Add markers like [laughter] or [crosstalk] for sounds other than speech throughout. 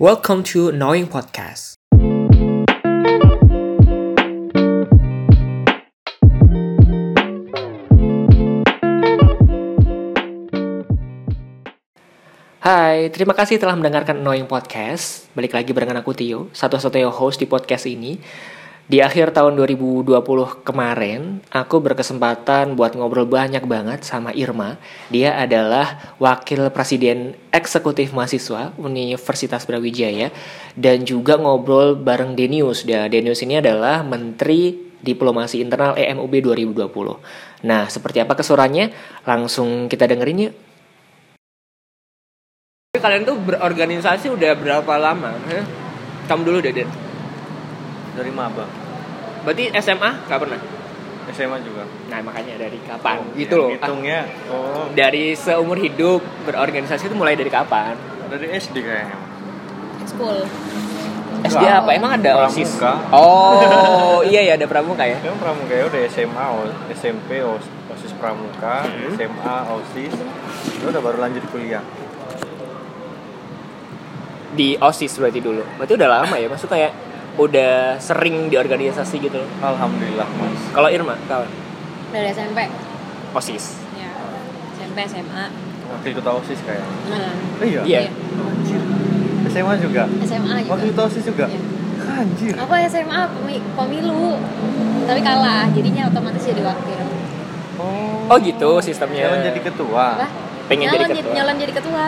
Welcome to Knowing Podcast. Hai, terima kasih telah mendengarkan Knowing Podcast. Balik lagi barengan aku Tio, satu-satunya host di podcast ini. Di akhir tahun 2020 kemarin, aku berkesempatan buat ngobrol banyak banget sama Irma. Dia adalah wakil presiden eksekutif mahasiswa Universitas Brawijaya dan juga ngobrol bareng Denius. Dan Denius ini adalah Menteri Diplomasi Internal EMUB 2020. Nah, seperti apa kesurannya? Langsung kita dengerin yuk. Kalian tuh berorganisasi udah berapa lama? Kamu dulu deh, Den. Dari maba. Berarti SMA gak pernah? SMA juga. Nah makanya dari kapan? Oh, gitu loh. Hitungnya oh dari seumur hidup berorganisasi itu mulai dari kapan? dari SD kayaknya. School. SD apa? Emang ada Pramuka. OSIS? Oh [laughs] iya ya ada pramuka ya. Kan pramuka ya udah SMA, SMP, OS- OSIS pramuka, Hmm. SMA, OSIS. Lu udah baru lanjut kuliah. Di OSIS berarti dulu. Berarti udah lama ya. Maksud kayak udah sering di organisasi gitu loh. Alhamdulillah, Mas. Kalau Irma, kawan? Dari SMP. OSIS. Ya. SMP, SMA. Waktu ikut OSIS kayak. Nah, Oh, iya. Iya. Anjir. SMA juga. SMA juga. Waktu itu OSIS juga. Iya. Anjir. Aku SMA pemi- pemilu. Tapi kalah, jadinya otomatis jadi wakil. Oh. Oh gitu sistemnya. Nyalon jadi ketua. Apa? Pengen nyalon, jadi ketua. Nyalon jadi ketua.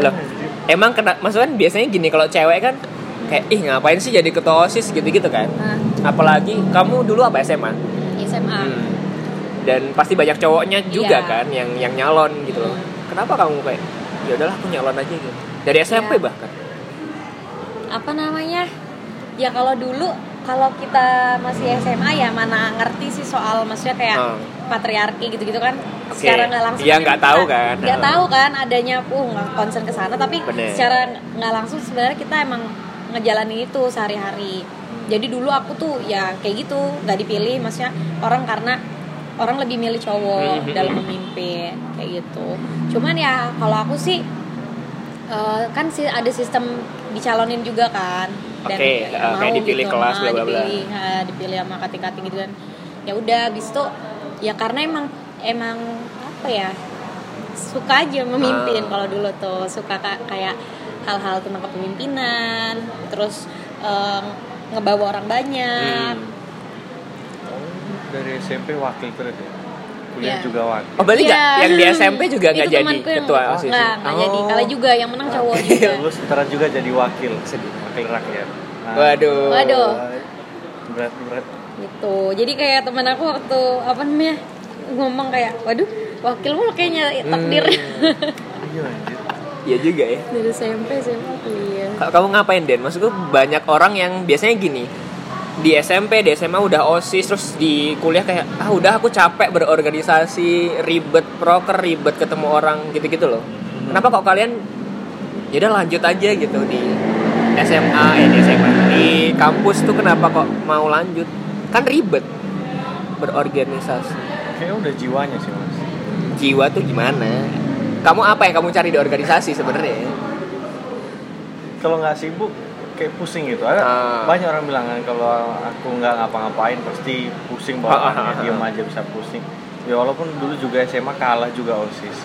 Loh, emang kena maksudnya biasanya gini kalau cewek kan kayak ih ngapain sih jadi ketua OSIS gitu-gitu kan. Nah, Apalagi kamu dulu apa SMA? SMA. Hmm. Dan pasti banyak cowoknya juga Iya. kan yang yang nyalon gitu loh. Kenapa kamu kayak ya udahlah aku nyalon aja gitu. Dari SMP Iya. bahkan. Apa namanya? Ya kalau dulu kalau kita masih SMA ya mana ngerti sih soal maksudnya kayak Hmm. patriarki gitu-gitu kan Oke. secara nggak langsung Iya, kan nggak tahu kan. nggak Hmm. tahu kan adanya uh nggak concern ke sana tapi Bener. secara nggak langsung sebenarnya kita emang ngejalanin itu sehari-hari jadi dulu aku tuh ya kayak gitu nggak dipilih maksudnya orang karena orang lebih milih cowok Mhm. dalam memimpin kayak gitu cuman ya kalau aku sih eh, kan sih ada sistem dicalonin juga kan Oke, eh, kayak dipilih kelas, ah, bla, bla, bla. dipilih dipilih sama kating-kating gitu kan ya udah habis itu ya karena emang emang apa ya suka aja memimpin Ah. kalau dulu tuh suka ka- kayak hal-hal tentang kepemimpinan terus eh, ngebawa orang banyak Hmm. Oh, dari SMP wakil terus ya. Kuliah Iya. juga wakil. Oh berarti Iya. nggak yang di SMP juga nggak jadi yang- ketua OSIS? nggak nggak jadi Oh. kali juga yang menang cowok juga [laughs] Lu setara juga jadi wakil, wakil rakyat. Nah, Waduh. Waduh. Berat berat. gitu jadi kayak teman aku waktu apa namanya ngomong kayak waduh wakilmu kayaknya takdir [laughs] Iya anjir. Iya juga ya. dari SMP SMA kuliah Ka- Kamu ngapain Den? Maksudku banyak orang yang biasanya gini di SMP, di SMA udah osis terus di kuliah kayak ah udah aku capek berorganisasi ribet proker ribet ketemu orang gitu-gitu loh. Kenapa kok kalian ya udah lanjut aja gitu di SMA eh di SMA di kampus tuh kenapa kok mau lanjut? Kan ribet berorganisasi. Kayaknya udah jiwanya sih mas. Jiwa tuh gimana? Kamu apa yang kamu cari di organisasi sebenarnya? Kalau nggak sibuk kayak pusing gitu. Ada Ah. banyak orang bilang kan kalau aku nggak ngapa-ngapain pasti pusing bawaannya, ah. diam aja bisa pusing. Ya walaupun dulu juga SMA kalah juga osis.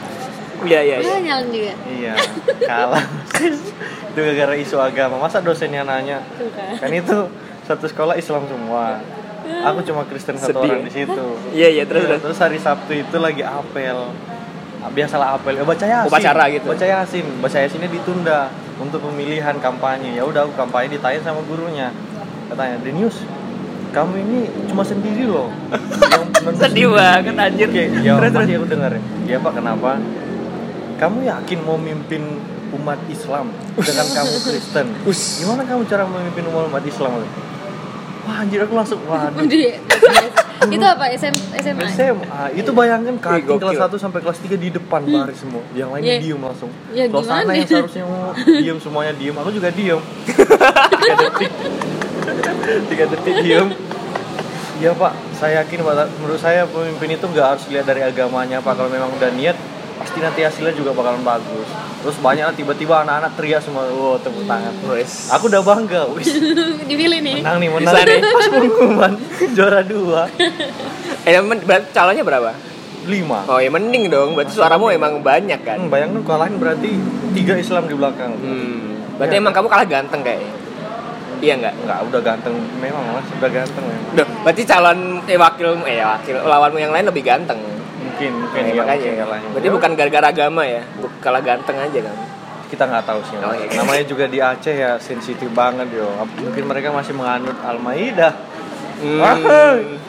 Iya iya iya. nyalon juga Iya kalah. Itu gara-gara isu agama. Masa dosennya nanya kan itu satu sekolah Islam semua. Aku cuma Kristen satu Sedih. orang di situ. Iya iya terus Iya, terus. terus hari Sabtu itu lagi apel biasalah apel. Ya baca yasin Upacara gitu. baca yasin baca yasinnya ditunda untuk pemilihan kampanye. Ya udah aku kampanye ditanya sama gurunya. Katanya Denius kamu ini cuma sendiri loh. Yang [laughs] Sedih banget anjir. Oke, ya Terus, terus. aku dengar ya pak kenapa? Kamu yakin mau mimpin umat Islam dengan kamu [laughs] Kristen? Us. gimana kamu cara memimpin umat Islam? Wah anjir aku langsung [laughs] waduh itu apa? SM, SMA SMA itu Wih, gokil. kelas 1 sampai kelas 3 di depan baris semua. Yang lain Ya. diem langsung. Ya, suasana gimana? yang seharusnya mau diem semuanya diem. Aku juga diem. [laughs] Tiga detik. Tiga detik diem. Iya pak, saya yakin Pak, menurut saya pemimpin itu nggak harus lihat dari agamanya pak. Kalau memang udah niat, pasti nanti hasilnya juga bakalan bagus terus banyak tiba-tiba anak-anak teriak semua wow tepuk tangan Wes. aku udah bangga wis [laughs] dipilih nih menang nih menang nih. pas pengumuman juara dua Eh, men- berarti calonnya berapa? lima Oh ya mending dong, berarti suaramu emang banyak kan? hmm, bayangin kalahin berarti tiga Islam di belakang Hmm. Berarti Ya. emang kamu kalah ganteng kayaknya. Iya nggak? nggak udah ganteng memang mas udah ganteng memang Duh, berarti calon eh wakil eh wakil lawanmu yang lain lebih ganteng. Mungkin mungkin Eh, ya, makanya. mungkin kalahnya. Berarti Ya, bukan gara-gara agama ya, kalah ganteng aja kan. kita nggak tahu sih Oh, iya. namanya juga di Aceh ya sensitif banget yo mungkin mereka masih menganut Al-Maidah.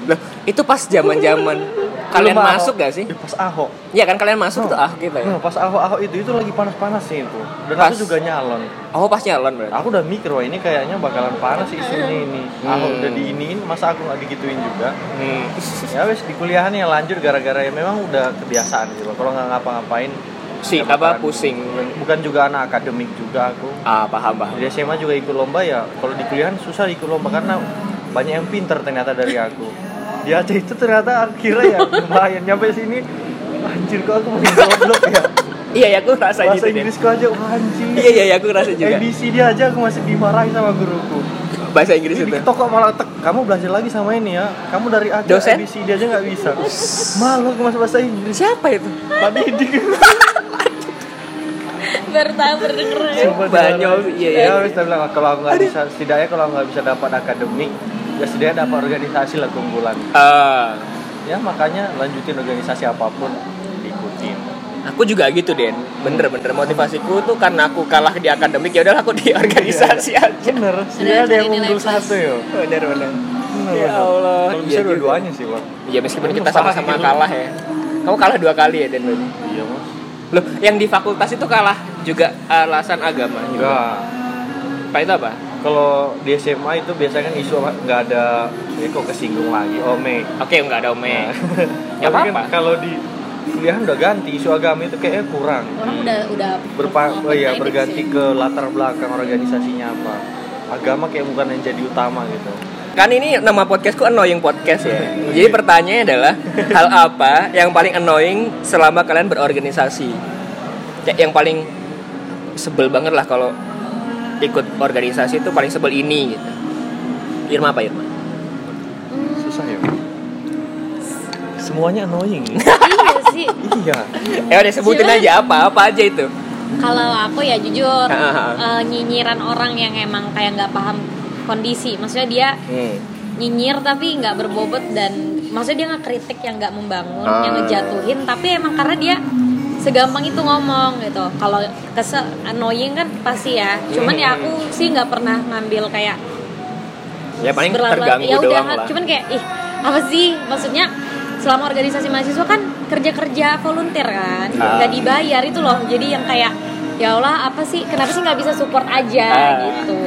Loh, itu pas zaman-zaman kalian masuk Ahok. gak sih? Eh, pas Ahok Iya kan kalian masuk Oh. tuh ah gitu ya. Pas Ahok Ahok itu itu lagi panas-panas sih itu dan Pas. aku juga nyalon Oh pas nyalon berarti. aku udah mikir wah ini kayaknya bakalan panas isunya ini Ahok Hmm. udah diiniin masa aku nggak digituin juga Hmm. ya wes di kuliahan ya lanjut gara-gara ya memang udah kebiasaan gitu loh kalau nggak ngapa-ngapain Si ya apa pusing. bukan juga anak akademik juga aku Ah paham paham. di SMA juga ikut lomba ya kalau di kuliahan susah ikut lomba karena banyak yang pinter ternyata dari aku di Aceh itu ternyata akhirnya ya lumayan nyampe sini anjir kok aku makin goblok ya Iya ya aku rasa bahasa gitu deh. Inggrisku aja wah, anjir Iya iya ya, aku rasa juga. ABC dia aja aku masih dimarahin sama guruku Bahasa Inggris itu. kok malah tek, kamu belajar lagi sama ini ya kamu dari Aceh Dosen? ABC dia aja nggak bisa malu aku masuk bahasa Inggris Siapa itu? Pak Didik baru tahu ya. Sumpah Banyak, iya, iya. ya wis, dia bilang kalau aku nggak bisa setidaknya kalau nggak bisa dapat akademik ya setidaknya dapat organisasi lah keunggulan Ah, ya makanya lanjutin organisasi apa pun diikutin aku juga gitu Den. Bener bener motivasiku tuh karena aku kalah di akademik ya udahlah aku di organisasi aja. bener setidaknya ada yang unggul plus. satu yo Bener bener. Bener, Ya. Allah. kalau Iya bisa juga. dua-duanya sih bang Ya meskipun kita sama-sama kalah ya. Kamu kalah dua kali ya Den iya mas Loh, yang di fakultas itu kalah juga alasan agama juga. enggak Pak itu apa? Kalau di SMA itu biasanya kan isu apa nggak ada ini kok kesinggung lagi ome Oke, nggak ada ome. Nah, Ya [laughs] tapi kan apa-apa. kalau di kuliah udah ganti isu agama itu kayaknya kurang orang udah udah Berpa oh iya memprediksi. berganti ke latar belakang organisasinya apa agama kayak bukan yang jadi utama gitu Kan ini nama podcastku annoying podcast ya. Jadi pertanyaannya adalah hal apa yang paling annoying selama kalian berorganisasi? Kayak yang paling sebel banget lah kalau ikut organisasi itu paling sebel ini gitu. Irma apa Irma? susah ya semuanya annoying ya. [laughs] iya sih iya Eh udah sebutin Silakan. aja apa apa aja itu. kalau aku ya jujur eh, nyinyiran orang yang emang kayak nggak paham kondisi maksudnya dia Hmm. nyinyir tapi nggak berbobot dan maksudnya dia nggak kritik yang nggak membangun Ah. yang ngejatuhin tapi emang karena dia segampang itu ngomong gitu kalau kesel annoying kan pasti ya cuman ya aku sih nggak pernah ngambil kayak Ya paling terganggu ya udah doang lah. cuman kayak ih apa sih maksudnya selama organisasi mahasiswa kan kerja kerja volunteer kan Ah. nggak dibayar itu loh jadi yang kayak ya Allah apa sih kenapa sih nggak bisa support aja Ah. gitu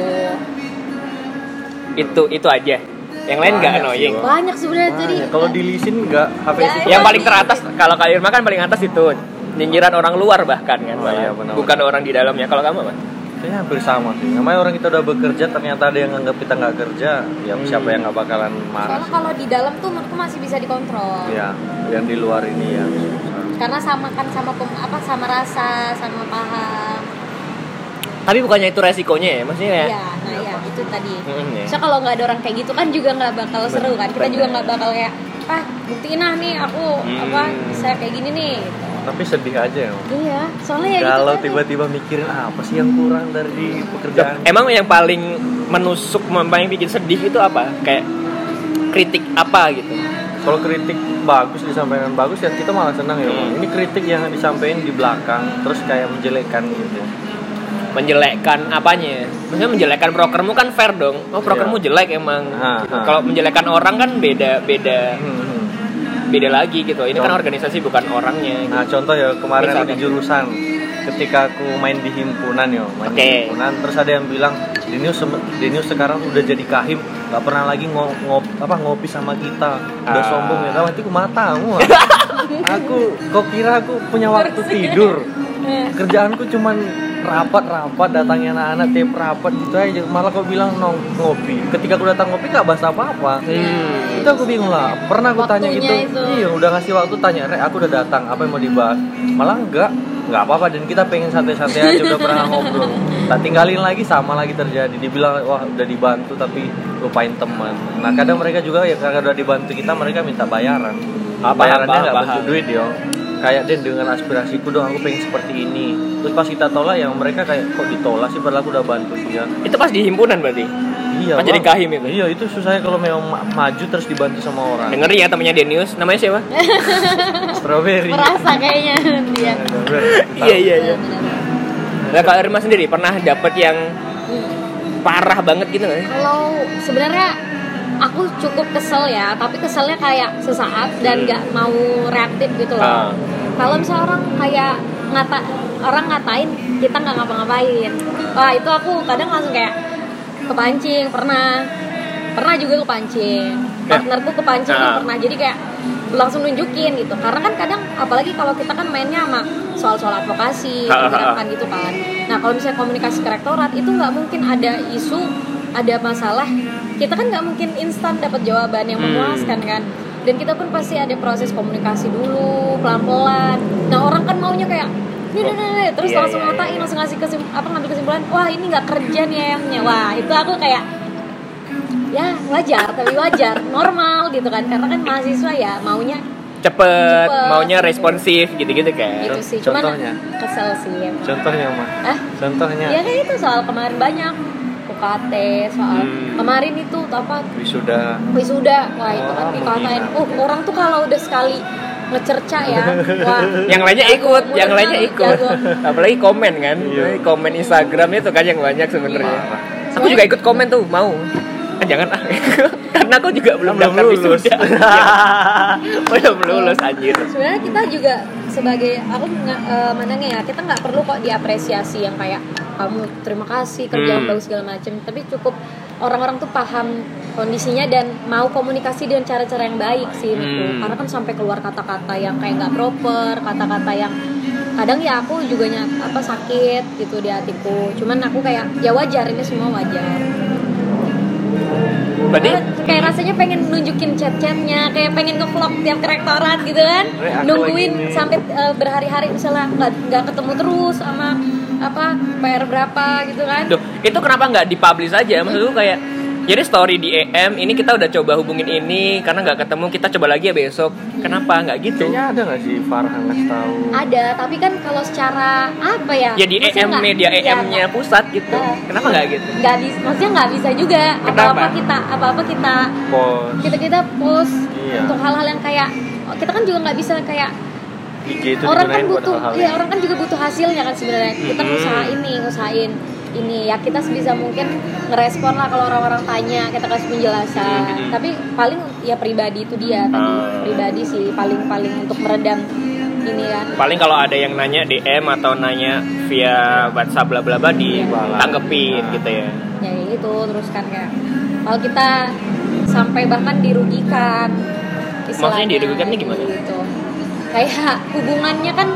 Itu itu aja. Yang lain nggak Banyak sih, annoying. Banyak sebenarnya tadi Makanya, kalau dilisin nggak HP Ya, sih Yang paling teratas kalau kalian Irma kan paling atas itu nyinyiran orang luar bahkan kan Oh, malah. iya, benar. bukan orang di dalamnya kalau kamu apa kayaknya hampir sama sih namanya orang kita udah bekerja ternyata ada yang nganggap kita nggak kerja ya Hmm. siapa yang nggak bakalan marah soalnya sih kalau di dalam tuh menurutku masih bisa dikontrol ya yang di luar ini ya karena sama kan sama pem- apa sama rasa sama paham tapi bukannya itu resikonya ya maksudnya ya ya nah ya itu tadi Hmm, ya. so kalau nggak ada orang kayak gitu kan juga nggak bakal seru kan kita juga nggak bakal kayak ah buktiin ah nih aku Hmm. apa bisa kayak gini nih gitu. Tapi sedih aja ya iya soalnya ya kalau gitu tadi. tiba-tiba mikirin "Ah, apa sih yang kurang dari pekerjaan emang yang paling menusuk yang bikin sedih itu apa kayak kritik apa gitu kalau kritik bagus disampaikan bagus ya kita malah senang ya. Hmm. ini kritik yang disampaikan di belakang terus kayak menjelekkan gitu menjelekkan apanya maksudnya menjelekkan prokermu kan fair dong oh prokermu Iya. jelek emang Gitu. kalau menjelekkan orang kan beda beda hmm. Beda lagi gitu ini kan Contoh. organisasi bukan orangnya gitu. Nah contoh ya kemarin Misalkan. di jurusan ketika aku main di himpunan yo main Oke. di himpunan terus ada yang bilang Denius Denius sekarang udah jadi kahim nggak pernah lagi ngo ngop, apa ngopi sama kita udah Ah. sombong ya nanti aku matamu [laughs] aku kok kira aku punya waktu tidur [laughs] kerjaanku cuman rapat-rapat datangnya anak-anak tiap rapat gitu aja. Malah kau bilang nong ngopi. Ketika aku datang ngopi nggak bahas apa-apa. Hmm. itu aku bingung lah. Pernah aku tanya Waktunya gitu itu. iya udah ngasih waktu tanya rek aku udah datang apa yang mau dibahas? Malah enggak nggak apa-apa. Dan kita pengen santai-santai aja udah pernah ngobrol. Tak tinggalin lagi sama lagi terjadi. Dibilang wah udah dibantu tapi lupain teman. Nah kadang mereka juga ya karena udah dibantu kita mereka minta bayaran. Ah, paham, bayarannya nggak bentuk duit yo kayak Den dengan aspirasiku dong aku pengen seperti ini terus pas kita tolak yang mereka kayak kok ditolak sih padahal aku udah bantu dia Itu pas di himpunan berarti. iya Pas jadi kahim itu? iya itu susahnya kalau memang ma- maju terus dibantu sama orang Dengerin ya temannya Denius, namanya siapa? [laughs] [laughs] strawberry merasa kayaknya dia Iya iya iya. Benar-benar. Nah kalau Irma sendiri pernah dapet yang parah banget gitu nggak? sih? kalau sebenarnya aku cukup kesel ya tapi keselnya kayak sesaat dan nggak mau reaktif gitu loh. Ah. kalau misalnya orang kayak ngata orang ngatain kita nggak ngapa-ngapain. Wah itu aku kadang langsung kayak kepancing pernah. Pernah juga kepancing. Partnerku kepancing Ah. pernah. Jadi kayak langsung nunjukin gitu. Karena kan kadang apalagi kalau kita kan mainnya sama soal-soal advokasi gerakan gitu kan. Nah kalau misalnya komunikasi ke rektorat itu nggak mungkin ada isu ada masalah kita kan nggak mungkin instan dapat jawaban yang Hmm. memuaskan kan dan kita pun pasti ada proses komunikasi dulu pelan-pelan nah orang kan maunya kayak "Nih, nih, nih, nih," terus Iya, langsung iya, ngatain iya. langsung ngasih kesim, apa ngambil kesimpulan wah ini nggak kerja nih ayamnya wah itu aku kayak ya wajar tapi wajar normal gitu kan karena kan mahasiswa ya maunya Cepet, Cepet. maunya responsif gitu-gitu kan. gitu sih cuman Contohnya? kesel sih contohnya mah ah contohnya ya kayak itu soal kemarin banyak UKT soal Hmm. kemarin itu apa wisuda wisuda wah itu kan Oh, dikatain uh orang tuh kalau udah sekali ngecerca ya [laughs] wah Yang lainnya ikut, yang mulutnya lainnya ikut. [laughs] Apalagi komen kan, Iya. komen Instagram itu kan yang banyak sebenarnya. Parah. Aku juga ikut komen tuh, mau. Ah, jangan ah. [laughs] Karena aku juga belum Belum daftar lulus. wisuda. belum lulus anjir. sebenarnya kita juga sebagai aku nggak eh, mandangnya ya kita nggak perlu kok diapresiasi yang kayak kamu terima kasih kerja Hmm. bagus segala macam tapi cukup orang-orang tuh paham kondisinya dan mau komunikasi dengan cara-cara yang baik sih menurutku. Hmm. karena kan sampai keluar kata-kata yang kayak nggak proper kata-kata yang kadang ya aku juga nyat apa sakit gitu di hatiku cuman aku kayak ya wajar ini semua wajar Berarti kayak rasanya pengen nunjukin chat-chatnya kayak pengen nge-vlog tiap ke rektorat gitu kan. Nungguin sampai eh, berhari-hari misalnya nggak nggak ketemu terus sama apa PR berapa gitu kan. Duh, itu kenapa nggak dipublish aja? Maksudku kayak jadi story di EM ini kita udah coba hubungin ini karena nggak ketemu kita coba lagi ya besok. Kenapa nggak gitu? kayaknya ada nggak sih Farhan ngasih tahu ada tapi kan kalau secara apa ya Ya di maksudnya EM nggak- media ya, EM-nya pusat gitu. Nah. Kenapa nggak gitu? nggak bisa maksudnya nggak bisa juga apa apa kita apa apa kita pos kita kita post Iya. untuk hal-hal yang kayak kita kan juga nggak bisa kayak IG itu orang kan butuh iya yang- orang kan juga butuh hasilnya kan sebenarnya kita Mm-mm. usahain nih usahain ini ya kita sebisa mungkin ngerespon lah kalau orang-orang tanya kita kasih penjelasan Mm-mm. tapi paling ya pribadi itu dia tadi Ah. pribadi sih paling paling untuk meredam ini kan Paling kalau ada yang nanya DM atau nanya via WhatsApp bla bla bla ditanggepin Nah. gitu ya. ya kayak gitu terus kan kayak kalau kita sampai bahkan dirugikan Maksudnya istilahnya, dirugikan ini gimana? gitu. kayak hubungannya kan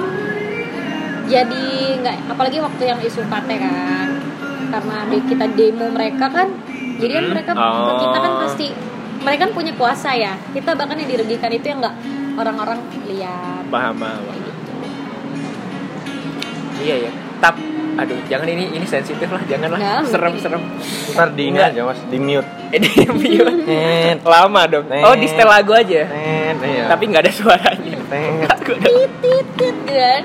jadi nggak apalagi waktu yang isu kate kan karena de- kita demo mereka kan jadi kan Hmm. mereka Oh. kita kan pasti mereka kan punya kuasa ya kita bahkan yang dirugikan itu yang nggak orang-orang lihat Paham paham. Iya ya. Tap aduh jangan ini ini sensitif lah janganlah Jangan. serem serem ntar di ini Enggak. aja mas di mute ini mute. Net. [laughs] lama dong oh di setel lagu aja Net, iya. tapi nggak ada suaranya Net. Aku udah- tit tit tit gitu kan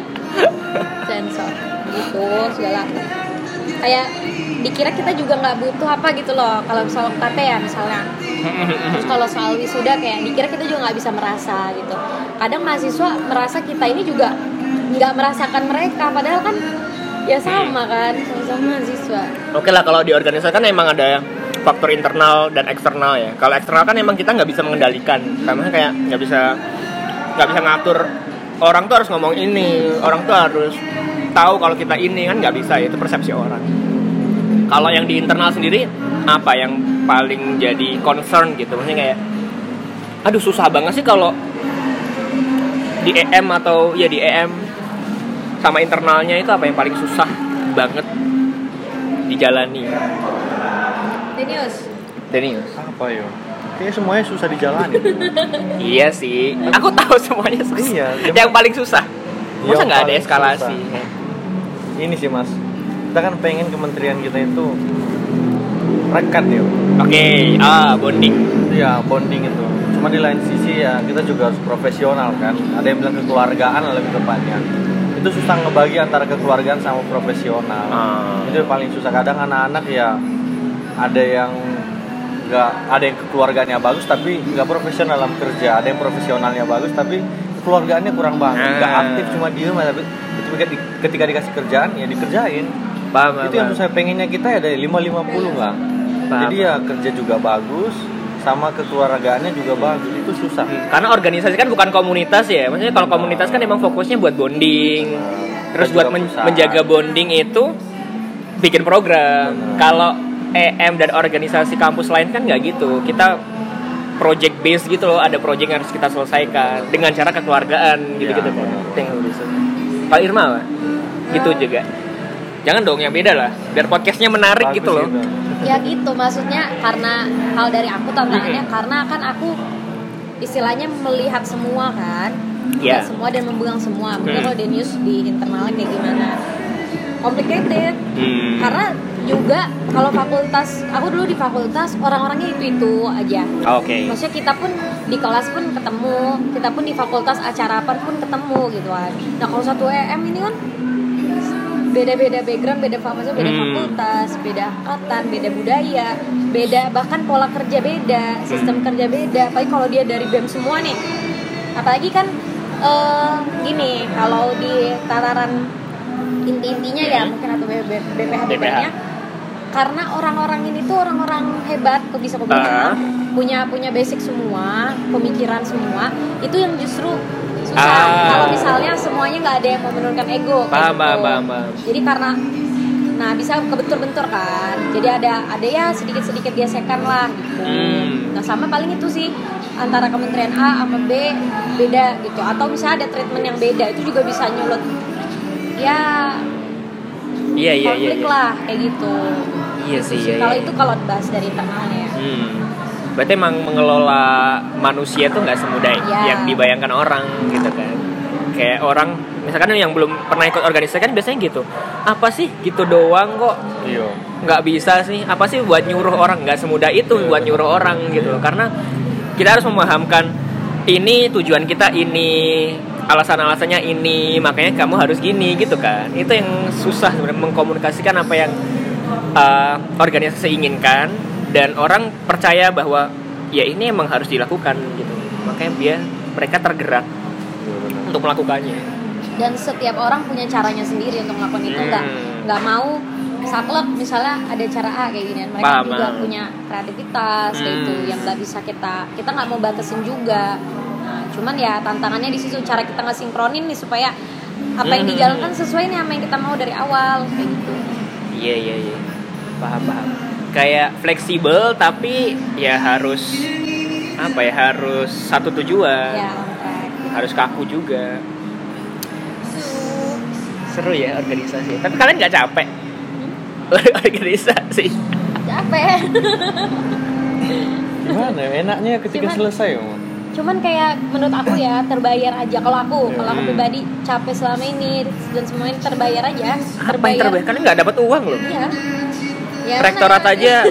sensor gitu segala. Kayak dikira kita juga nggak butuh apa gitu loh kalau soal KT ya misalnya. Terus kalau soal wisuda kayak dikira kita juga nggak bisa merasa gitu. Kadang mahasiswa merasa kita ini juga nggak merasakan mereka padahal kan ya sama kan sama-sama mahasiswa. Oke lah kalau di organisasi kan emang ada faktor internal dan eksternal ya. Kalau eksternal kan emang kita nggak bisa mengendalikan, karena kayak nggak bisa nggak bisa ngatur orang tuh harus ngomong ini, orang tuh harus tahu kalau kita ini kan nggak bisa ya, itu persepsi orang. Kalau yang di internal sendiri apa yang paling jadi concern gitu, maksudnya kayak, aduh susah banget sih kalau di EM atau ya di EM sama internalnya itu apa yang paling susah banget dijalani? Denius. Denius. Apa yo kayaknya semuanya susah dijalani. [laughs] Iya sih. Aku tahu semuanya susah. Iya, yang paling susah. Iya, masa nggak ada eskalasi? susah. ini sih mas. Kita kan pengen kementerian kita itu rekat ya. Oke ah bonding. Ya bonding itu. Cuma di lain sisi ya kita juga harus profesional kan. Ada yang bilang kekeluargaan lebih tepatnya. Itu susah ngebagi antara kekeluargaan sama profesional. Ah. itu yang paling susah. Kadang anak-anak ya ada yang nggak ada yang kekeluargaannya bagus tapi nggak profesional dalam kerja. Ada yang profesionalnya bagus tapi kekeluargaannya kurang banget. Nggak Ah. aktif cuma diem tapi ketika, di- ketika dikasih kerjaan ya dikerjain. Paham itu yang saya pengennya kita ya dari 550 lah. Paham. jadi ya kerja juga bagus sama kekeluargaannya juga bagus. Itu susah. Karena organisasi kan bukan komunitas ya. Maksudnya kalau komunitas kan emang fokusnya buat bonding. Terus Dan buat men- menjaga bonding itu bikin program. Kalau EM dan organisasi kampus lain kan nggak gitu. Kita project base gitu loh ada project yang harus kita selesaikan dengan cara kekeluargaan gitu gitu Ya, kan. Itu kalau Irma apa? gitu juga. Jangan dong yang beda lah. Biar podcastnya menarik Bagus gitu loh. ya gitu maksudnya karena hal dari aku tantangannya karena kan aku istilahnya melihat semua kan? Iya. melihat semua dan memegang semua. Mungkin Hmm. kalau Denius di internalnya kayak gimana complicated. Hmm. karena juga kalau fakultas aku dulu di fakultas orang-orangnya itu itu aja oke. Maksudnya kita pun di kelas pun ketemu kita pun di fakultas acara apa pun ketemu gitu kan. Nah kalau satu EM ini kan beda-beda background beda fakultas beda Hmm. fakultas beda angkatan beda budaya beda bahkan pola kerja beda sistem kerja beda. Apalagi kalau dia dari BEM semua nih. Apalagi kan eh, gini kalau di tataran inti-intinya ya mungkin atau BPH BPH-nya karena orang-orang ini tuh orang-orang hebat kok bisa kok Ah. punya punya basic semua pemikiran semua itu yang justru susah Ah. kalau misalnya semuanya nggak ada yang mau menurunkan ego Paham, gitu. paham, paham, paham. jadi karena nah bisa kebentur-bentur kan jadi ada ada ya sedikit-sedikit gesekan lah gitu Hmm. nah sama paling itu sih antara kementerian A sama B beda gitu atau misalnya ada treatment yang beda itu juga bisa nyulut ya iya iya iya konflik iya. lah kayak gitu iya sih iya, kalau iya. itu kalau bahas dari internalnya ya Hmm. Berarti emang mengelola manusia tuh nggak semudah Ya. yang dibayangkan orang gitu kan. Kayak orang misalkan yang belum pernah ikut organisasi kan biasanya gitu. Apa sih gitu doang kok iya nggak bisa sih apa sih buat nyuruh orang nggak semudah itu Iya. buat nyuruh orang gitu loh karena kita harus memahamkan ini tujuan kita ini alasan-alasannya ini makanya kamu harus gini gitu kan. Itu yang susah sebenarnya mengkomunikasikan apa yang uh, organisasi inginkan dan orang percaya bahwa ya ini emang harus dilakukan gitu. Makanya dia mereka tergerak untuk melakukannya. Dan setiap orang punya caranya sendiri untuk melakukan itu. Nggak Hmm. nggak mau saklek misalnya ada cara A kayak gini. Mereka Paham, juga punya kreativitas kayak Hmm. itu yang nggak bisa kita kita nggak mau batasin juga cuman ya tantangannya di situ cara kita nggak sinkronin nih supaya apa yang Hmm. dijalankan sesuai nih sama yang kita mau dari awal kayak gitu Iya iya iya. Paham paham. Kayak fleksibel tapi ya harus apa ya harus satu tujuan. ya. Harus kaku juga. Seru ya organisasi. Tapi kalian nggak capek? organisasi. capek gimana ya enaknya ketika Cuman- selesai Om? Cuman kayak menurut aku ya terbayar aja kalau aku kalau aku pribadi capek selama ini dan semuanya terbayar aja Apa yang terbaik? Kalian nggak dapat uang loh. Iya. Ya, Rektorat aja.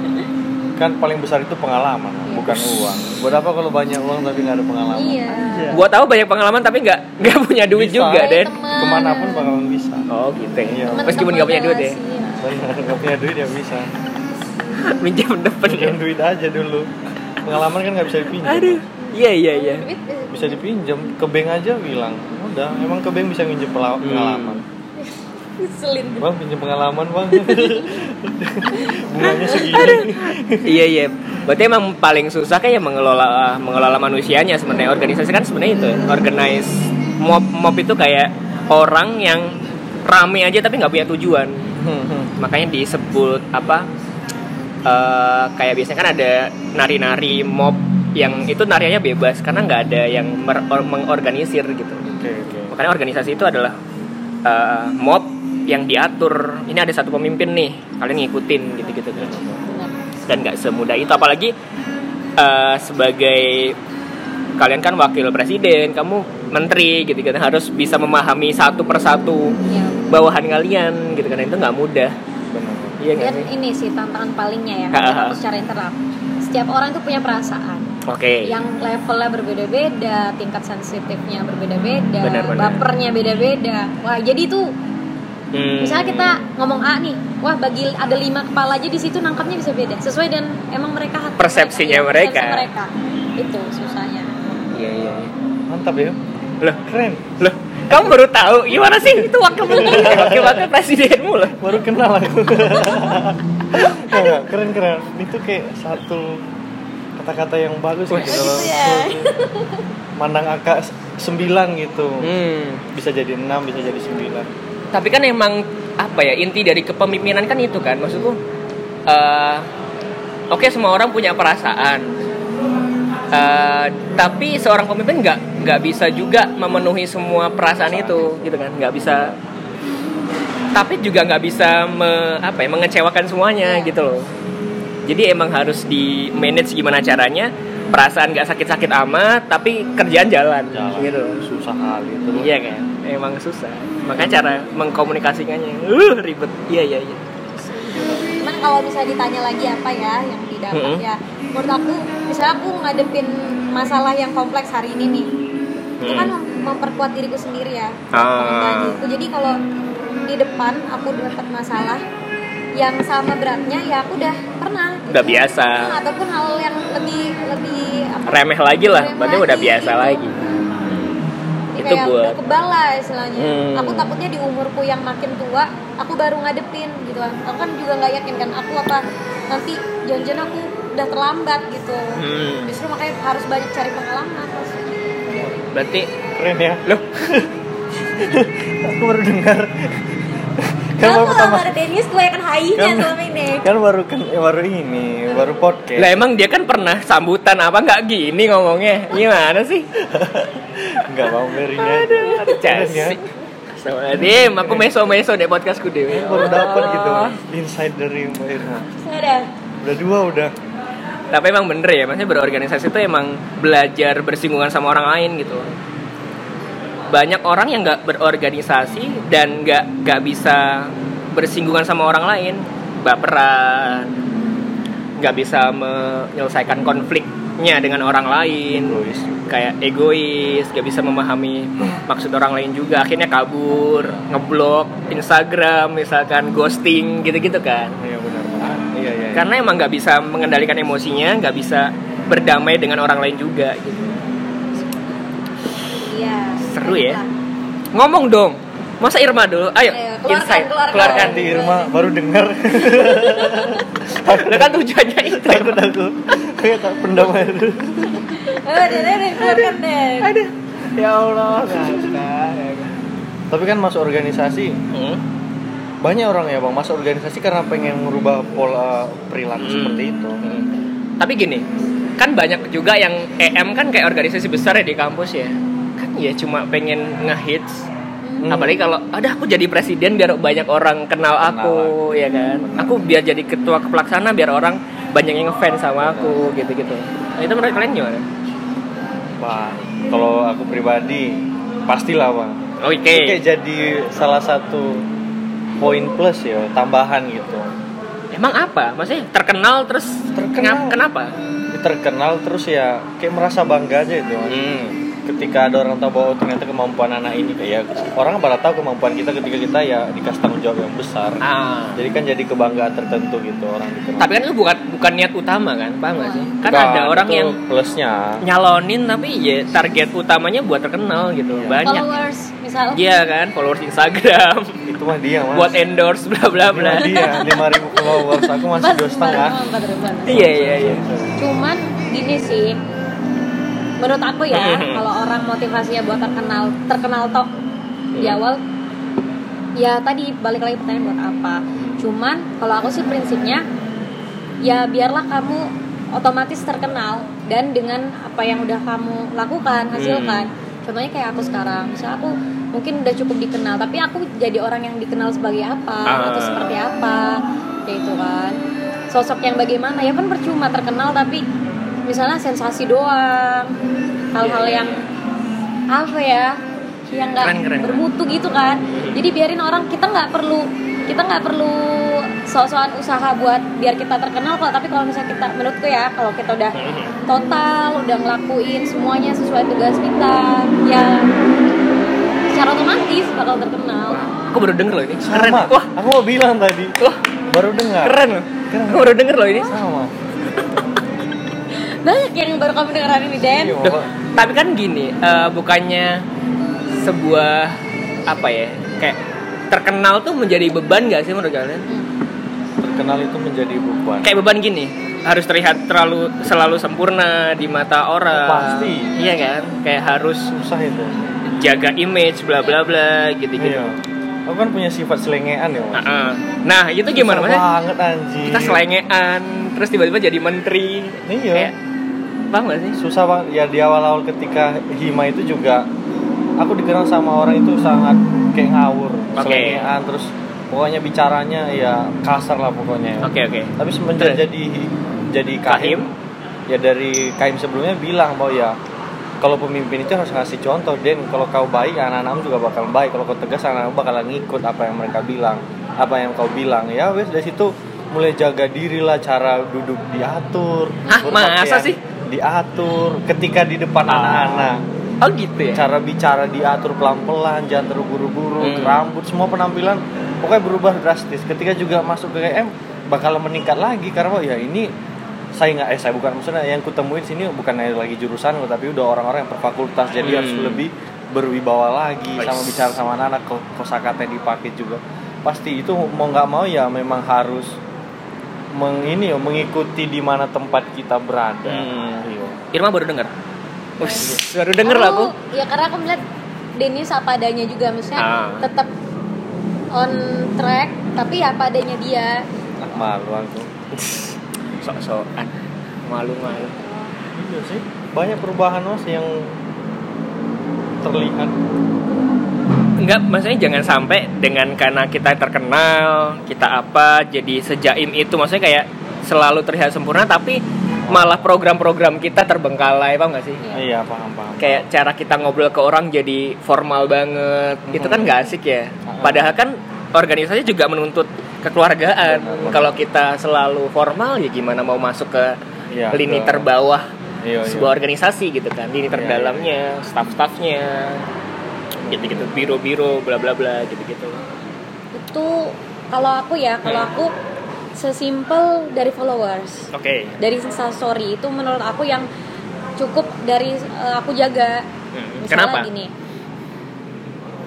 [laughs] kan paling besar itu pengalaman Iya. bukan uang buat apa kalau banyak uang tapi nggak ada pengalaman Iya. Gua tahu banyak pengalaman tapi nggak nggak punya duit Bisa. juga, Den. Teman. ke mana pun bakalan bisa Oh gitu ya. Iya. Meskipun nggak punya duit ya. iya. nggak punya duit ya bisa [laughs] Minjem depan. pinjam duit aja dulu pengalaman kan nggak bisa dipinjam. Aduh. Iya iya iya. Bisa dipinjam ke bank aja bilang udah emang ke bank bisa nginjem Hmm. pengalaman. Ngeselin bang pinjam pengalaman bang. [laughs] Bunganya segini. Iya iya. Berarti emang paling susah kayak mengelola mengelola manusianya sebenarnya. Organisasi kan sebenarnya itu ya, organize mob mob itu kayak orang yang rame aja tapi nggak punya tujuan. Makanya disebut apa eh, kayak biasanya kan ada nari-nari mob yang itu nariannya bebas karena nggak ada yang mengorganisir gitu. Oke oke. Makanya organisasi itu adalah eh, mob yang diatur. Ini ada satu pemimpin nih kalian ngikutin gitu-gitu kan. Dan nggak semudah itu. Apalagi eh, sebagai kalian kan wakil presiden kamu menteri gitu kan harus bisa memahami satu persatu Ya. bawahan kalian gitu kan. Itu nggak mudah iya Dan sih ini sih tantangan palingnya ya Ha, ha, menurut ha. aku secara internal. Setiap orang itu punya perasaan oke yang levelnya berbeda-beda, tingkat sensitifnya berbeda-beda, bapernya beda-beda. Wah, jadi itu Hmm. misalnya kita ngomong A nih, wah bagi ada lima kepala aja di situ nangkapnya bisa beda, sesuai dan emang mereka hati Persepsinya Iya, mereka. persepsi mereka. Itu susahnya. iya iya. mantap ya loh keren. loh kamu baru tahu? Gimana sih? Itu wakil menteri wakil wakil [laughs] presidenmu loh. Baru kenal aku. [laughs] Keren keren. Itu kayak satu kata-kata yang bagus Wah, gitu gitu kalau ya. mandang angka sembilan gitu. Hmm. bisa jadi enam bisa jadi sembilan. Tapi kan emang apa ya inti dari kepemimpinan kan itu kan. Maksudku eh, oke semua orang punya perasaan. Eh, tapi seorang pemimpin nggak nggak bisa juga memenuhi semua perasaan itu gitu kan nggak bisa tapi juga nggak bisa me- apa ya mengecewakan semuanya Iya. gitu loh jadi emang harus di manage gimana caranya perasaan nggak sakit-sakit amat tapi kerjaan jalan, Jalan. gitu susah kali itu Iya kan, emang susah. Makanya cara mengkomunikasikannya, uh ribet. Iya iya iya. Cuman kalau misalnya ditanya lagi apa ya yang didapat Mm-mm. ya, menurut aku misalnya aku ngadepin masalah yang kompleks hari ini nih, itu Mm. kan mem- memperkuat diriku sendiri ya, Ah. Jadi kalau di depan aku dapat masalah yang sama beratnya ya aku udah pernah. gitu. Udah biasa. Nah, ataupun hal yang lebih lebih apa? Remeh lagi lah, remeh berarti udah biasa gitu. lagi. Jadi Itu kayak buat- kebal lah istilahnya. Hmm. Aku takutnya di umurku yang makin tua, aku baru ngadepin gitu kan. Aku kan juga nggak yakin kan aku apa nanti janjian aku udah terlambat gitu. Hmm. Justru makanya harus banyak cari pengalaman. Berarti keren ya loh, [laughs] aku baru dengar kan baru pertama ada Dennis kebanyakan hainya Kan- selama ini. kan baru kan eh, baru ini baru podcast lah emang dia kan pernah sambutan apa nggak gini ngomongnya? Gimana sih? [laughs] nggak mau berinya Keren ya. casi. Astagfirullahaladzim, aku meso-meso deh podcastku deh. baru dapat gitu insight dari Mbak Irma Ada. udah dua udah Tapi emang bener ya, maksudnya berorganisasi itu emang belajar bersinggungan sama orang lain gitu. Banyak orang yang nggak berorganisasi dan nggak nggak bisa bersinggungan sama orang lain, baperan, nggak bisa menyelesaikan konfliknya dengan orang lain, Egois. kayak egois, nggak bisa memahami maksud orang lain juga, akhirnya kabur, ngeblok Instagram, misalkan ghosting gitu-gitu kan. Benar iya iya iya. karena emang nggak bisa mengendalikan emosinya nggak bisa berdamai dengan orang lain juga gitu Iya. Seru ya. ngomong dong masa Irma dulu ayo, Ayo, keluarkan, insight keluarkan. keluarkan Nanti Irma baru dengar kan tujuannya itu takut aku kayak tak pendamai itu Eh, deh, deh, deh, keluarkan deh. Aduh. ya Allah ngakak. tapi kan masuk organisasi Hmm. Banyak orang ya bang masuk organisasi karena pengen merubah pola perilaku Hmm. seperti itu. Tapi gini kan banyak juga yang EM kan kayak organisasi besar ya di kampus ya. Kan ya cuma pengen ngehits. Hmm. apalagi kalau ada aku jadi presiden biar banyak orang kenal aku ya kan? Aku biar jadi ketua pelaksana biar orang banyak yang ngefans sama aku gitu-gitu. Nah, itu menurut kalian gimana? Wah, kalau aku pribadi pastilah bang. Oke. Itu kayak jadi salah satu poin plus ya tambahan gitu. Emang apa? Maksudnya terkenal terus Terkenal. kenapa? Terkenal terus ya kayak merasa bangga aja itu hmm. ketika ada orang tahu bahwa ternyata kemampuan anak ini kayak orang pada tahu kemampuan kita ketika kita ya dikasih tanggung jawab yang besar. Ah. Jadi kan jadi kebanggaan tertentu gitu orang dikenal tapi kan itu bukan bukan niat utama kan paham gak sih? Kan Nah, ada orang yang plusnya. nyalonin tapi ya target utamanya buat terkenal gitu Iya. banyak. Followers, misal. Iya kan followers Instagram. Itu mah dia mas. Buat endorse bla bla bla. dia lima ribu followers aku masih dua setengah. iya iya iya. Cuman gini sih, menurut aku ya, [laughs] kalau orang motivasinya buat terkenal, terkenal top di Hmm. awal, ya tadi balik lagi pertanyaan buat apa. Cuman kalau aku sih prinsipnya, ya biarlah kamu otomatis terkenal dan dengan apa yang udah kamu lakukan hasilkan. Contohnya kayak aku sekarang, misalnya aku mungkin udah cukup dikenal tapi aku jadi orang yang dikenal sebagai apa Ah. atau seperti apa kayak itu kan. Sosok yang bagaimana ya kan percuma terkenal tapi misalnya sensasi doang. Hal-hal Iya, iya. yang apa ya yang nggak bermutu gitu kan. Jadi biarin orang kita nggak perlu kita nggak perlu sok-sokan usaha buat biar kita terkenal kok. Tapi kalau misalnya kita menurutku ya kalau kita udah total udah ngelakuin semuanya sesuai tugas kita ya secara otomatis bakal terkenal Aku baru denger loh ini. Keren. Sama. Wah, Aku mau bilang tadi. wah, Baru dengar. keren loh. Aku baru denger loh ini. Sama. banyak yang baru kamu dengeran ini Den Iya, Duh, tapi kan gini, eh, bukannya sebuah apa ya, kayak terkenal tuh menjadi beban gak sih menurut kalian? Terkenal itu menjadi beban. Kayak beban gini, harus terlihat terlalu selalu sempurna di mata orang. Pasti. Iya kan? Kayak harus Susah itu. Jaga image bla bla bla gitu-gitu. Iya. Aku kan punya sifat selengean ya, Mas. Nah, nah, itu gimana mas? banget anjir. Kita selengean, terus tiba-tiba jadi menteri. Iya. Kayak, paham gak sih? susah banget ya di awal-awal ketika hima itu juga aku dikenal sama orang itu sangat kayak ngawur Oke. selengean terus pokoknya bicaranya ya kasar lah pokoknya ya. Oke oke. tapi semenjak jadi jadi Kahim? kahim, ya dari kahim sebelumnya bilang bahwa ya kalau pemimpin itu harus ngasih contoh dan kalau kau baik anak-anakmu juga bakal baik kalau kau tegas anak-anakmu bakalan ngikut apa yang mereka bilang apa yang kau bilang ya wes dari situ mulai jaga diri lah cara duduk diatur Hah, masa sih? diatur ketika di depan Ah. anak-anak Oh gitu ya. cara bicara diatur pelan-pelan jangan terburu-buru Hmm. rambut semua penampilan pokoknya berubah drastis ketika juga masuk ke KM bakal meningkat lagi karena ya ini saya nggak eh saya bukan maksudnya yang kutemuin sini bukan lagi jurusan tapi udah orang-orang yang berfakultas jadi Hmm. harus lebih berwibawa lagi Nice. sama bicara sama anak-anak ko- kosakata yang dipakai juga pasti itu mau nggak mau ya memang harus meng ini ya, mengikuti di mana tempat kita berada Hmm. Iya. Irma baru denger. Us, baru denger lah aku. ya karena aku melihat Denis apa adanya juga maksudnya Ah. tetap on track tapi ya apa adanya dia Ah, malu aku [laughs] Sok-sokan. Malu-malu. Iya sih. Banyak perubahan mas yang terlihat. Enggak, maksudnya jangan sampai dengan karena kita terkenal, kita apa, jadi sejaim itu. Maksudnya kayak selalu terlihat sempurna, tapi malah program-program kita terbengkalai, paham gak sih? Iya. Iya paham paham. Kayak cara kita ngobrol ke orang jadi formal banget, itu kan gak asik ya. Padahal kan organisasi juga menuntut kekeluargaan. Benar. Kalau kita selalu formal, ya gimana mau masuk ke Iya, lini ke- terbawah Iya, iya. sebuah organisasi gitu kan, lini Iya, terdalamnya, staff-staffnya, gitu-gitu, biro-biro, bla bla bla, gitu-gitu. itu kalau aku ya kalau aku sesimpel dari followers Oke. dari story itu menurut aku yang cukup dari eh, aku jaga Hmm, misalnya Kenapa? gini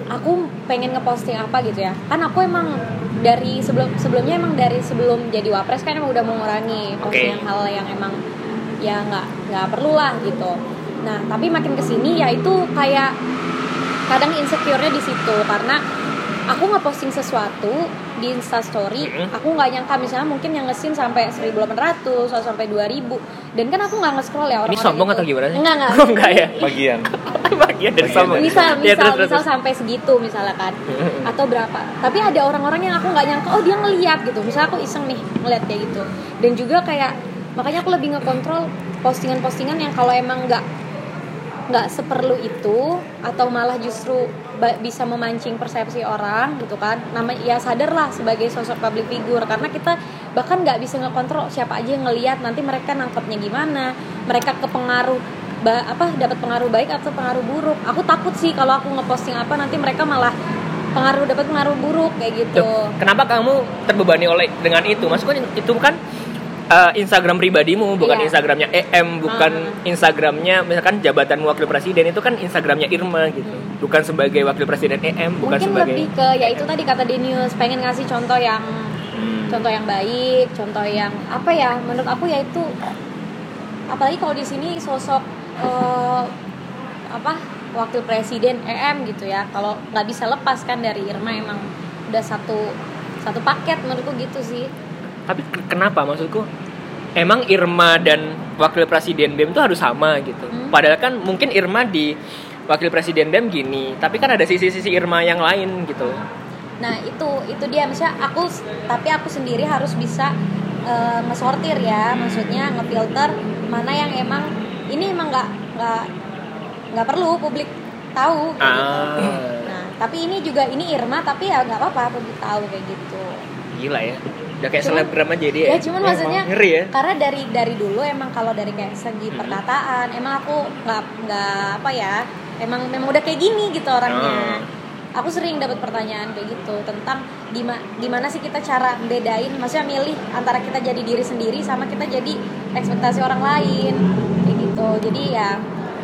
aku pengen ngeposting apa gitu ya kan aku emang dari sebelum sebelumnya emang dari sebelum jadi wapres kan emang udah mengurangi Oke. postingan hal yang emang ya nggak nggak perlu lah gitu nah tapi makin ke sini ya itu kayak kadang insecure-nya di situ karena aku ngeposting sesuatu di instastory Mm-mm. aku nggak nyangka misalnya mungkin yang ngesin sampai 1800 atau sampai 2000 dan kan aku nggak nge-scroll ya orang Ini sombong atau gimana sih? enggak enggak [laughs] Oh, enggak ya? Bagian. [laughs] Bagian dari Bagian sombong. dari- misal Ya, misal terus, misal sampai segitu misalnya kan atau berapa tapi ada orang-orang yang aku nggak nyangka oh dia ngeliat gitu misal aku iseng nih ngeliat kayak gitu dan juga kayak makanya aku lebih ngekontrol postingan-postingan yang kalau emang nggak nggak seperlu itu atau malah justru bisa memancing persepsi orang gitu kan. Nama ya sadarlah sebagai sosok public figure karena kita bahkan nggak bisa ngekontrol siapa aja yang ngelihat nanti mereka nangkepnya gimana mereka kepengaruh apa dapat pengaruh baik atau pengaruh buruk. Aku takut sih kalau aku ngeposting apa nanti mereka malah pengaruh dapat pengaruh buruk kayak gitu. Kenapa kamu terbebani oleh dengan itu? Maksudku itu kan uh, Instagram pribadimu, bukan Iya. Instagramnya EM, bukan Ah. Instagramnya misalkan jabatan wakil presiden itu kan Instagramnya Irma gitu, bukan sebagai wakil presiden EM, bukan mungkin sebagai lebih ke ya itu tadi kata Denius pengen ngasih contoh yang Hmm. contoh yang baik contoh yang apa ya menurut aku ya itu apalagi kalau di sini sosok eh, apa wakil presiden EM gitu ya kalau nggak bisa lepas kan dari Irma emang udah satu satu paket menurutku gitu sih Tapi ke- kenapa maksudku? Emang Irma dan wakil presiden BEM itu harus sama gitu. Hmm. Padahal kan mungkin Irma di wakil presiden BEM gini tapi kan ada sisi-sisi Irma yang lain gitu nah itu itu dia misalnya aku tapi aku sendiri harus bisa uh, ngesortir ya maksudnya ngefilter mana yang emang ini emang nggak nggak nggak perlu publik tahu kayak gitu. ah nah tapi ini juga ini Irma tapi ya nggak apa-apa publik tahu kayak gitu gila ya udah kayak Cuman- selebgram aja dia ya cuman maksudnya ngeri ya karena dari dari dulu emang kalau dari kayak segi Hmm. perkataan emang aku nggak nggak apa ya emang memang udah kayak gini gitu orangnya Oh. aku sering dapat pertanyaan kayak gitu tentang gimana gimana sih kita cara bedain maksudnya milih antara kita jadi diri sendiri sama kita jadi ekspektasi orang lain kayak gitu jadi ya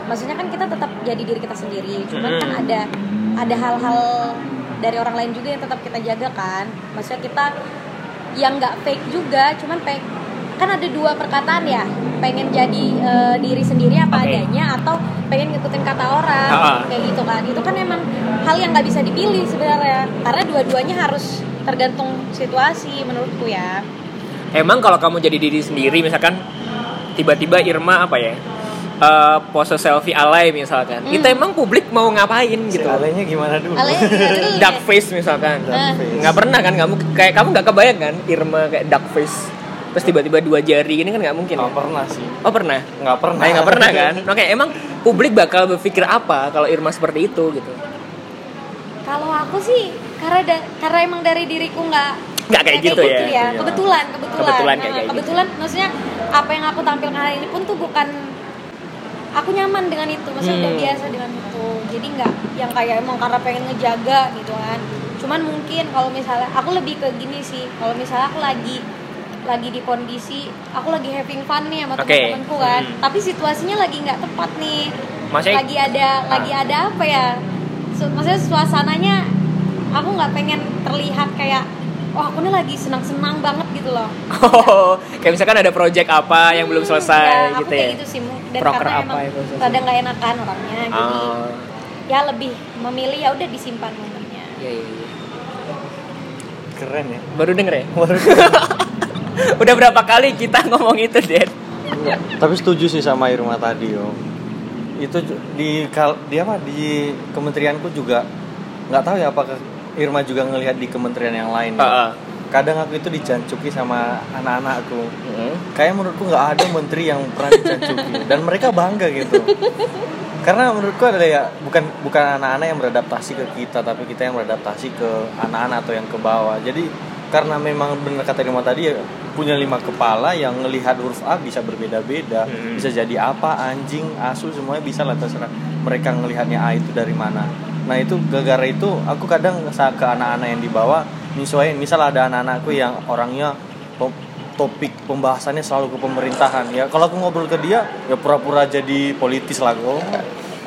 maksudnya kan kita tetap jadi diri kita sendiri cuman kan Hmm. ada ada hal-hal dari orang lain juga yang tetap kita jaga kan maksudnya kita yang nggak fake juga cuman pengen kan ada dua perkataan ya pengen jadi eh, diri sendiri apa Oke. adanya atau pengen ngikutin kata orang Ha-ha. kayak gitu kan itu kan emang hal yang nggak bisa dipilih sebenarnya karena dua-duanya harus tergantung situasi menurutku ya emang kalau kamu jadi diri sendiri misalkan tiba-tiba Irma apa ya eh, pose selfie alay misalkan Hmm. itu emang publik mau ngapain gitu Alenya gimana dulu? Alay gimana dulu [laughs] dark ya? face misalkan Nah. face. nggak pernah kan kamu kayak kamu nggak kebayang kan Irma kayak dark face terus tiba-tiba dua jari ini kan nggak mungkin Nggak ya? pernah sih. oh pernah Nggak pernah. Nah, nggak pernah kan [laughs] oke emang publik bakal berpikir apa kalau Irma seperti itu gitu kalau aku sih karena da- karena emang dari diriku nggak Nggak kayak gitu ya. Iya. kebetulan kebetulan Kebetulan kayak Nah, kayak gitu. kebetulan maksudnya apa yang aku tampilkan hari ini pun tuh bukan aku nyaman dengan itu maksudnya udah Hmm. biasa dengan itu. Jadi nggak yang kayak emang karena pengen ngejaga gitu kan. Cuman mungkin kalau misalnya aku lebih ke gini sih. Kalau misalnya aku lagi lagi di kondisi aku lagi having fun nih sama Oke. teman-temanku kan. Hmm. tapi situasinya lagi nggak tepat nih. Maksudnya- lagi ada lagi ada apa ya? Su- maksudnya suasananya aku nggak pengen terlihat kayak wah aku nih lagi senang-senang banget gitu loh. [laughs] Oh kayak misalkan ada project apa yang belum Hmm, selesai ya, aku gitu kayak ya? gitu sih. Dan Proker karena apa emang selesai? rada nggak enakan orangnya jadi Ah, ya lebih memilih ya udah disimpan momennya iya, iya, iya. Keren ya. baru denger ya [laughs] [laughs] udah berapa kali kita ngomong itu Den Tapi setuju sih sama Irma tadi yo. Itu di kal di apa di kementerianku juga nggak tahu ya apakah Irma juga ngelihat di kementerian yang lain. Heeh. Kadang aku itu dijancuki sama anak-anakku. Hmm. Kayak menurutku nggak ada menteri yang pernah dijancuki [laughs] dan mereka bangga gitu. Karena menurutku adalah ya bukan bukan anak-anak yang beradaptasi ke kita tapi kita yang beradaptasi ke anak-anak atau yang ke bawah. Jadi karena memang benar kata Irma tadi ya punya lima kepala yang ngelihat huruf A bisa berbeda-beda, Hmm. bisa jadi apa, anjing, asu semuanya bisa lah terserah mereka ngelihatnya A itu dari mana. Nah itu gara-gara itu aku kadang saat ke anak-anak yang di nyesuaiin. Misal ada anak-anakku yang orangnya topik pembahasannya selalu ke pemerintahan ya. Kalau aku ngobrol ke dia ya pura-pura jadi politis lah oh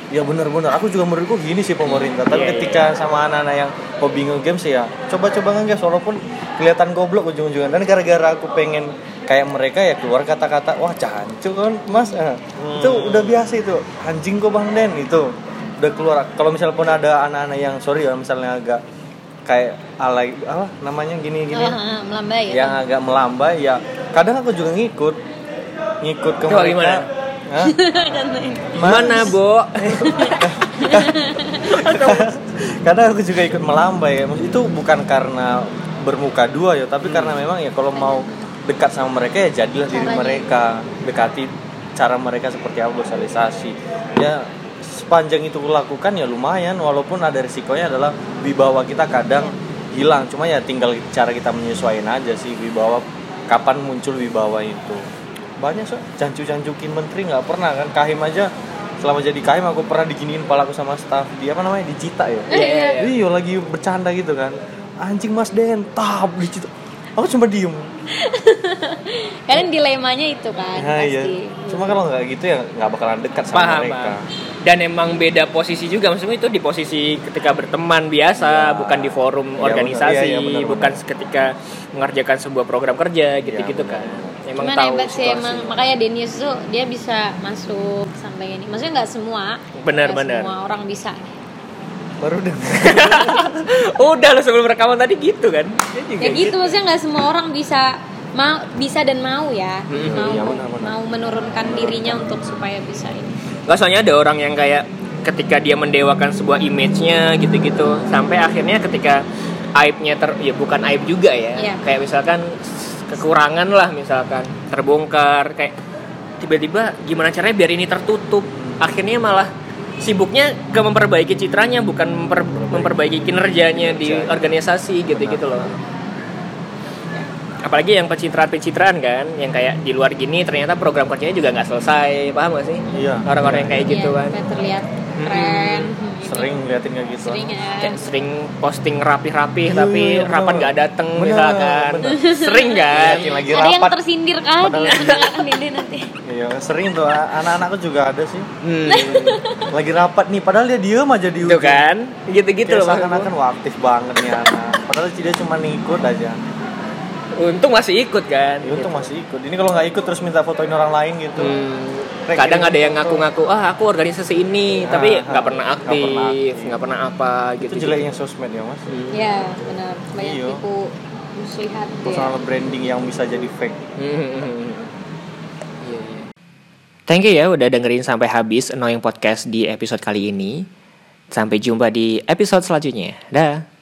ya bener-bener aku juga menurutku gini sih pemerintah. Tapi Iya, ketika sama anak-anak yang hobi nge-games ya coba-coba nge-games walaupun kelihatan goblok ujung-ujungnya dan gara-gara aku pengen kayak mereka ya keluar kata-kata wah cancu kan mas. Eh, itu udah biasa itu. Anjing kok bang Den? Itu. Udah keluar. Kalau misal pun ada anak-anak yang sorry ya misalnya agak kayak alay apa namanya gini gini. Ah, ah, melambai ya yang agak melambai ya. Kadang aku juga ngikut ngikut ke Coba mereka. gimana? Hah? [laughs] mana Bo? [laughs] Kadang aku juga ikut melambai ya. Itu bukan karena bermuka dua ya tapi karena memang ya kalau mau dekat sama mereka ya jadilah diri Caranya. mereka. Dekati cara mereka seperti apa sosialisasi. Ya sepanjang itu kulakukan ya lumayan. Walaupun ada risikonya adalah wibawa kita kadang hilang. Cuma ya tinggal cara kita menyesuaikan aja sih wibawa kapan muncul wibawa itu. Banyak so jancu-jancukin menteri nggak pernah kan. Kahim aja selama jadi kahim aku pernah diginiin palaku sama staff dia. Apa namanya? Dicita ya? Iya, iya, iya. iya lagi bercanda gitu kan. Anjing mas Den tab dicita. Aku cuma diem. [laughs] Kalian dilemanya itu kan Nah, iya. pasti. cuma kalau nggak gitu ya nggak bakalan dekat sama paham mereka. paham. Dan emang beda posisi juga maksudnya itu di posisi ketika berteman biasa Ya. bukan di forum Iya, organisasi benar. Iya, benar, bukan ketika mengerjakan sebuah program kerja gitu-gitu Iya, kan emang Cuman tahu hebat sih emang makanya Denius tuh dia bisa masuk sampai ini. Maksudnya nggak semua. Benar, nggak benar. Semua orang bisa. baru dengar [laughs] udah lo sebelum rekaman tadi gitu kan Dia juga Ya gitu maksudnya nggak semua orang bisa mau bisa dan mau ya. Mm-mm, mau iya, benar, benar. mau menurunkan dirinya untuk supaya bisa ini. Nggak soalnya ada orang yang kayak ketika dia mendewakan sebuah image-nya gitu-gitu sampai akhirnya ketika aibnya ter ya bukan aib juga ya Iya. kayak misalkan kekurangan lah misalkan terbongkar kayak tiba-tiba gimana caranya biar ini tertutup akhirnya malah sibuknya ke memperbaiki citranya bukan memper- memperbaiki kinerjanya di Kinerja. organisasi gitu-gitu loh apalagi yang pencitraan-pencitraan kan yang kayak di luar gini ternyata program kerjanya juga nggak selesai paham gak sih? Iya. orang-orang yang kayak gitu Iya, kan. kayak terlihat keren Sering liatin kayak gitu. sering ya. Kayak sering posting rapih-rapih Iya, tapi iya, rapat nggak dateng Bener, misalkan. bener. sering kan? Liatin lagi ada yang rapat. tersindir kan ini nanti. Iya, sering tuh. Anak-anakku juga ada sih. hmm, Lagi rapat nih, padahal dia diem aja di itu ujung. kan? Gitu-gitu loh seakan-akan aktif banget nih anak. Padahal dia cuma ngikut aja. Untung masih ikut kan Ya untung masih ikut. Ini kalau nggak ikut terus minta fotoin orang lain gitu. Hmm, Rek, kadang kirim ada yang ngaku-ngaku ah aku organisasi ini tapi Ah, nggak pernah pernah aktif nggak pernah apa gitu Itu jeleknya sosmed ya mas. Hmm. ya benar banyak Iya. tipu muslihat ya Personal branding yang bisa jadi fake. Hmm. [laughs] Iya, iya. Thank you ya udah dengerin sampai habis Annoying Podcast di episode kali ini. Sampai jumpa di episode selanjutnya. Dah.